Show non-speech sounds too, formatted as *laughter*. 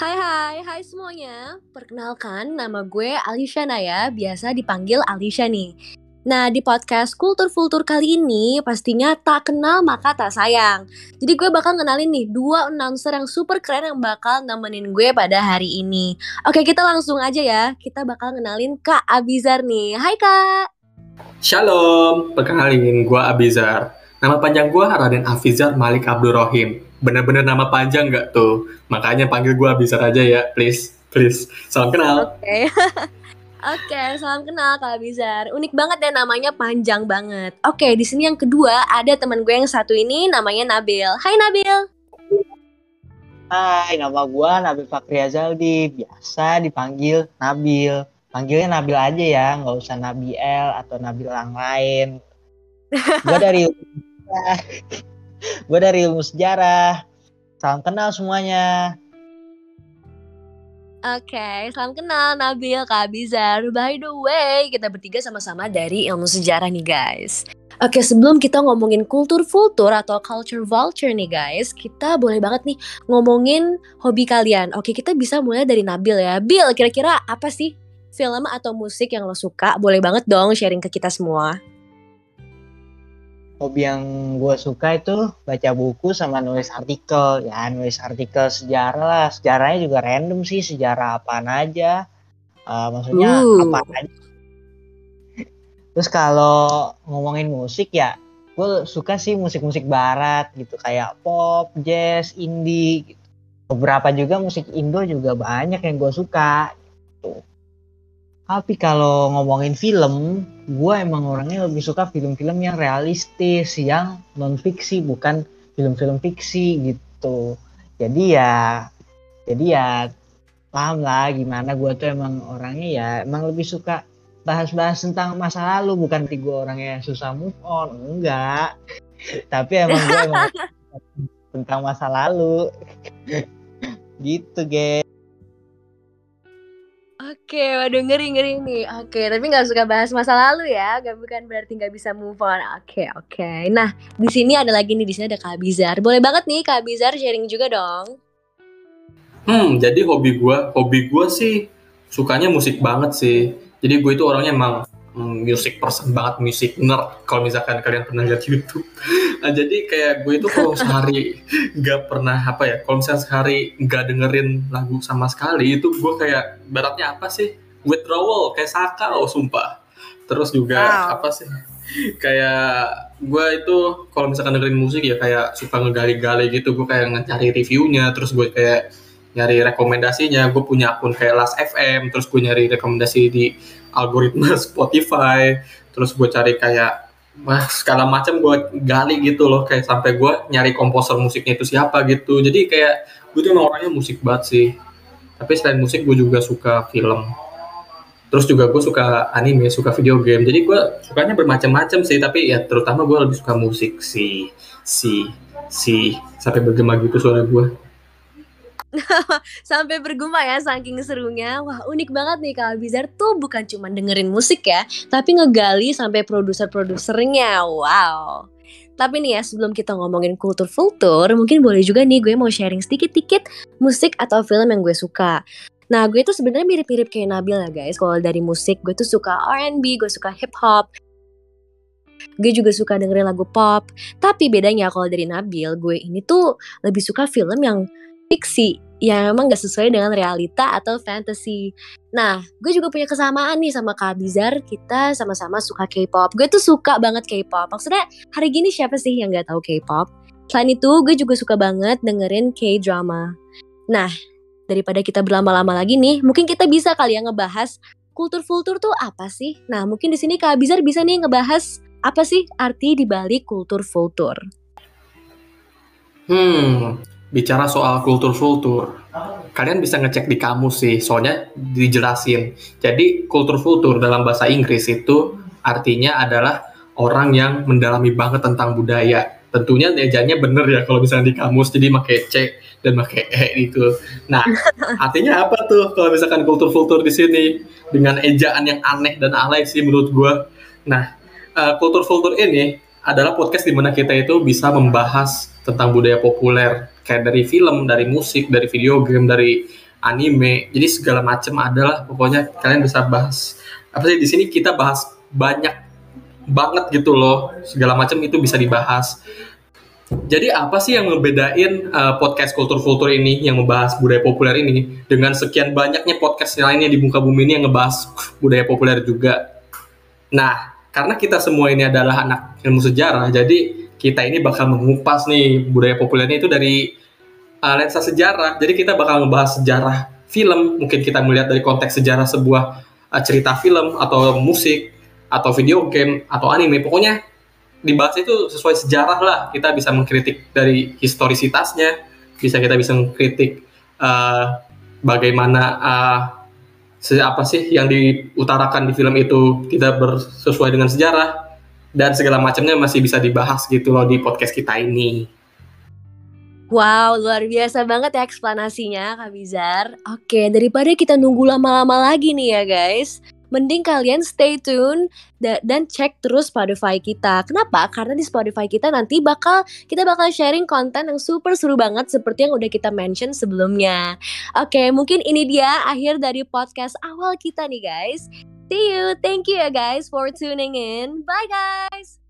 hai semuanya. Perkenalkan, nama gue Alisha Naya, biasa dipanggil Alisha nih. Nah, di podcast Kultur Fultur kali ini pastinya tak kenal maka tak sayang. Jadi gue bakal ngenalin nih dua announcer yang super keren yang bakal nemenin gue pada hari ini. Oke, kita langsung aja ya. Kita bakal ngenalin Kak Abizar nih. Hai Kak. Shalom, perkenalin gue Abizar. Nama panjang gue Raden Afizar Malik Abdul Rohim. Bener-bener nama panjang nggak tuh? Makanya panggil gue Abizar aja ya, please. Please. Salam kenal. Oke. Okay. *laughs* Oke, salam kenal Kak Bizar. Unik banget ya namanya panjang banget. Oke, di sini yang kedua ada teman gue yang satu ini namanya Nabil. Hai Nabil. Hai, nama gue Nabil Fakri Azaldi. Biasa dipanggil Nabil. Panggilnya Nabil aja ya, nggak usah Nabil atau Nabil yang lain. Gue dari *laughs* *laughs* gue dari ilmu sejarah. Salam kenal semuanya. Oke, okay, salam kenal Nabil, Kak Bizar. By the way, kita bertiga sama-sama dari ilmu sejarah nih guys. Oke, okay, sebelum kita ngomongin kultur vultur atau culture vulture nih guys, kita boleh banget nih ngomongin hobi kalian. Oke, okay, kita bisa mulai dari Nabil ya. Bil, kira-kira apa sih film atau musik yang lo suka? Boleh banget dong sharing ke kita semua hobi yang gue suka itu baca buku sama nulis artikel. Ya nulis artikel sejarah lah. Sejarahnya juga random sih sejarah apa aja. Uh, maksudnya uh. apa aja. Terus kalau ngomongin musik ya gue suka sih musik-musik barat gitu. Kayak pop jazz indie gitu. beberapa juga musik Indo juga banyak yang gue suka gitu tapi kalau ngomongin film, gue emang orangnya lebih suka film-film yang realistis, yang non fiksi, bukan film-film fiksi gitu. Jadi ya, jadi ya paham lah gimana gue tuh emang orangnya ya emang lebih suka bahas-bahas tentang masa lalu bukan gue orangnya susah move on enggak. *laughs* Tapi emang gue emang *laughs* tentang masa lalu. Gitu guys Oke, waduh ngeri ngeri nih. Oke, tapi nggak suka bahas masa lalu ya. Gak bukan berarti nggak bisa move on. Oke, oke. Nah, di sini ada lagi nih. Di sini ada Kak Bizar. Boleh banget nih Kak Bizar sharing juga dong. Hmm, jadi hobi gue, hobi gue sih sukanya musik banget sih. Jadi gue itu orangnya emang Hmm, music person banget, music nerd kalau misalkan kalian pernah lihat YouTube. Nah, jadi kayak gue itu kalau sehari nggak pernah apa ya, kalau misalnya sehari nggak dengerin lagu sama sekali itu gue kayak baratnya apa sih withdrawal kayak saka oh sumpah. Terus juga wow. apa sih kayak gue itu kalau misalkan dengerin musik ya kayak suka ngegali-gali gitu gue kayak ngecari reviewnya terus gue kayak nyari rekomendasinya gue punya akun kayak Last FM terus gue nyari rekomendasi di algoritma *laughs* Spotify terus gue cari kayak wah segala macam gue gali gitu loh. Kayak sampai gue nyari komposer musiknya itu siapa gitu. Jadi kayak gue tuh orangnya musik banget sih. Tapi selain musik gue juga suka film. Terus juga gue suka anime suka video game. Jadi gue sukanya bermacam-macam sih. Tapi ya terutama gue lebih suka musik sih. Si si sampai bergema gitu suara gue *laughs* Sampai bergema ya saking serunya. Wah, unik banget nih Kak Bizar tuh bukan cuma dengerin musik ya, tapi ngegali sampai produser-produsernya. Wow. Tapi nih ya sebelum kita ngomongin kultur kultur, mungkin boleh juga nih gue mau sharing sedikit-sedikit musik atau film yang gue suka. Nah, gue tuh sebenarnya mirip-mirip kayak Nabil ya guys. Kalau dari musik, gue tuh suka R&B, gue suka hip hop, gue juga suka dengerin lagu pop. Tapi bedanya kalau dari Nabil, gue ini tuh lebih suka film yang fiksi yang memang gak sesuai dengan realita atau fantasy. Nah, gue juga punya kesamaan nih sama Kak Bizar, kita sama-sama suka K-pop. Gue tuh suka banget K-pop. Maksudnya hari gini siapa sih yang gak tahu K-pop? Selain itu, gue juga suka banget dengerin K-drama. Nah, daripada kita berlama-lama lagi nih, mungkin kita bisa kali ya ngebahas kultur-kultur tuh apa sih? Nah, mungkin di sini Kak Bizar bisa nih ngebahas apa sih arti dibalik kultur-kultur. Hmm, bicara soal kultur-kultur, kalian bisa ngecek di kamus sih, soalnya dijelasin. Jadi kultur-kultur dalam bahasa Inggris itu artinya adalah orang yang mendalami banget tentang budaya. Tentunya ejanya bener ya kalau misalnya di kamus, jadi pakai C dan pakai E gitu. Nah, *laughs* artinya apa tuh kalau misalkan kultur-kultur di sini dengan ejaan yang aneh dan alay sih menurut gue. Nah, uh, kultur-kultur ini adalah podcast di mana kita itu bisa membahas tentang budaya populer kayak dari film, dari musik, dari video game, dari anime. Jadi segala macam adalah pokoknya kalian bisa bahas. Apa sih di sini kita bahas banyak banget gitu loh. Segala macam itu bisa dibahas. Jadi apa sih yang ngebedain uh, podcast kultur-kultur ini yang membahas budaya populer ini dengan sekian banyaknya podcast lainnya di muka bumi ini yang ngebahas budaya populer juga? Nah, karena kita semua ini adalah anak ilmu sejarah, jadi kita ini bakal mengupas nih budaya populernya itu dari uh, lensa sejarah. Jadi kita bakal ngebahas sejarah film, mungkin kita melihat dari konteks sejarah sebuah uh, cerita film atau musik atau video game atau anime. Pokoknya dibahas itu sesuai sejarah lah kita bisa mengkritik dari historisitasnya bisa kita bisa mengkritik uh, bagaimana uh, apa sih yang diutarakan di film itu tidak bersesuai dengan sejarah dan segala macamnya masih bisa dibahas gitu loh di podcast kita ini. Wow, luar biasa banget ya eksplanasinya Kak Bizar. Oke, daripada kita nunggu lama-lama lagi nih ya guys mending kalian stay tune dan cek terus Spotify kita. Kenapa? Karena di Spotify kita nanti bakal kita bakal sharing konten yang super seru banget seperti yang udah kita mention sebelumnya. Oke, mungkin ini dia akhir dari podcast awal kita nih guys. See you. Thank you ya guys for tuning in. Bye guys.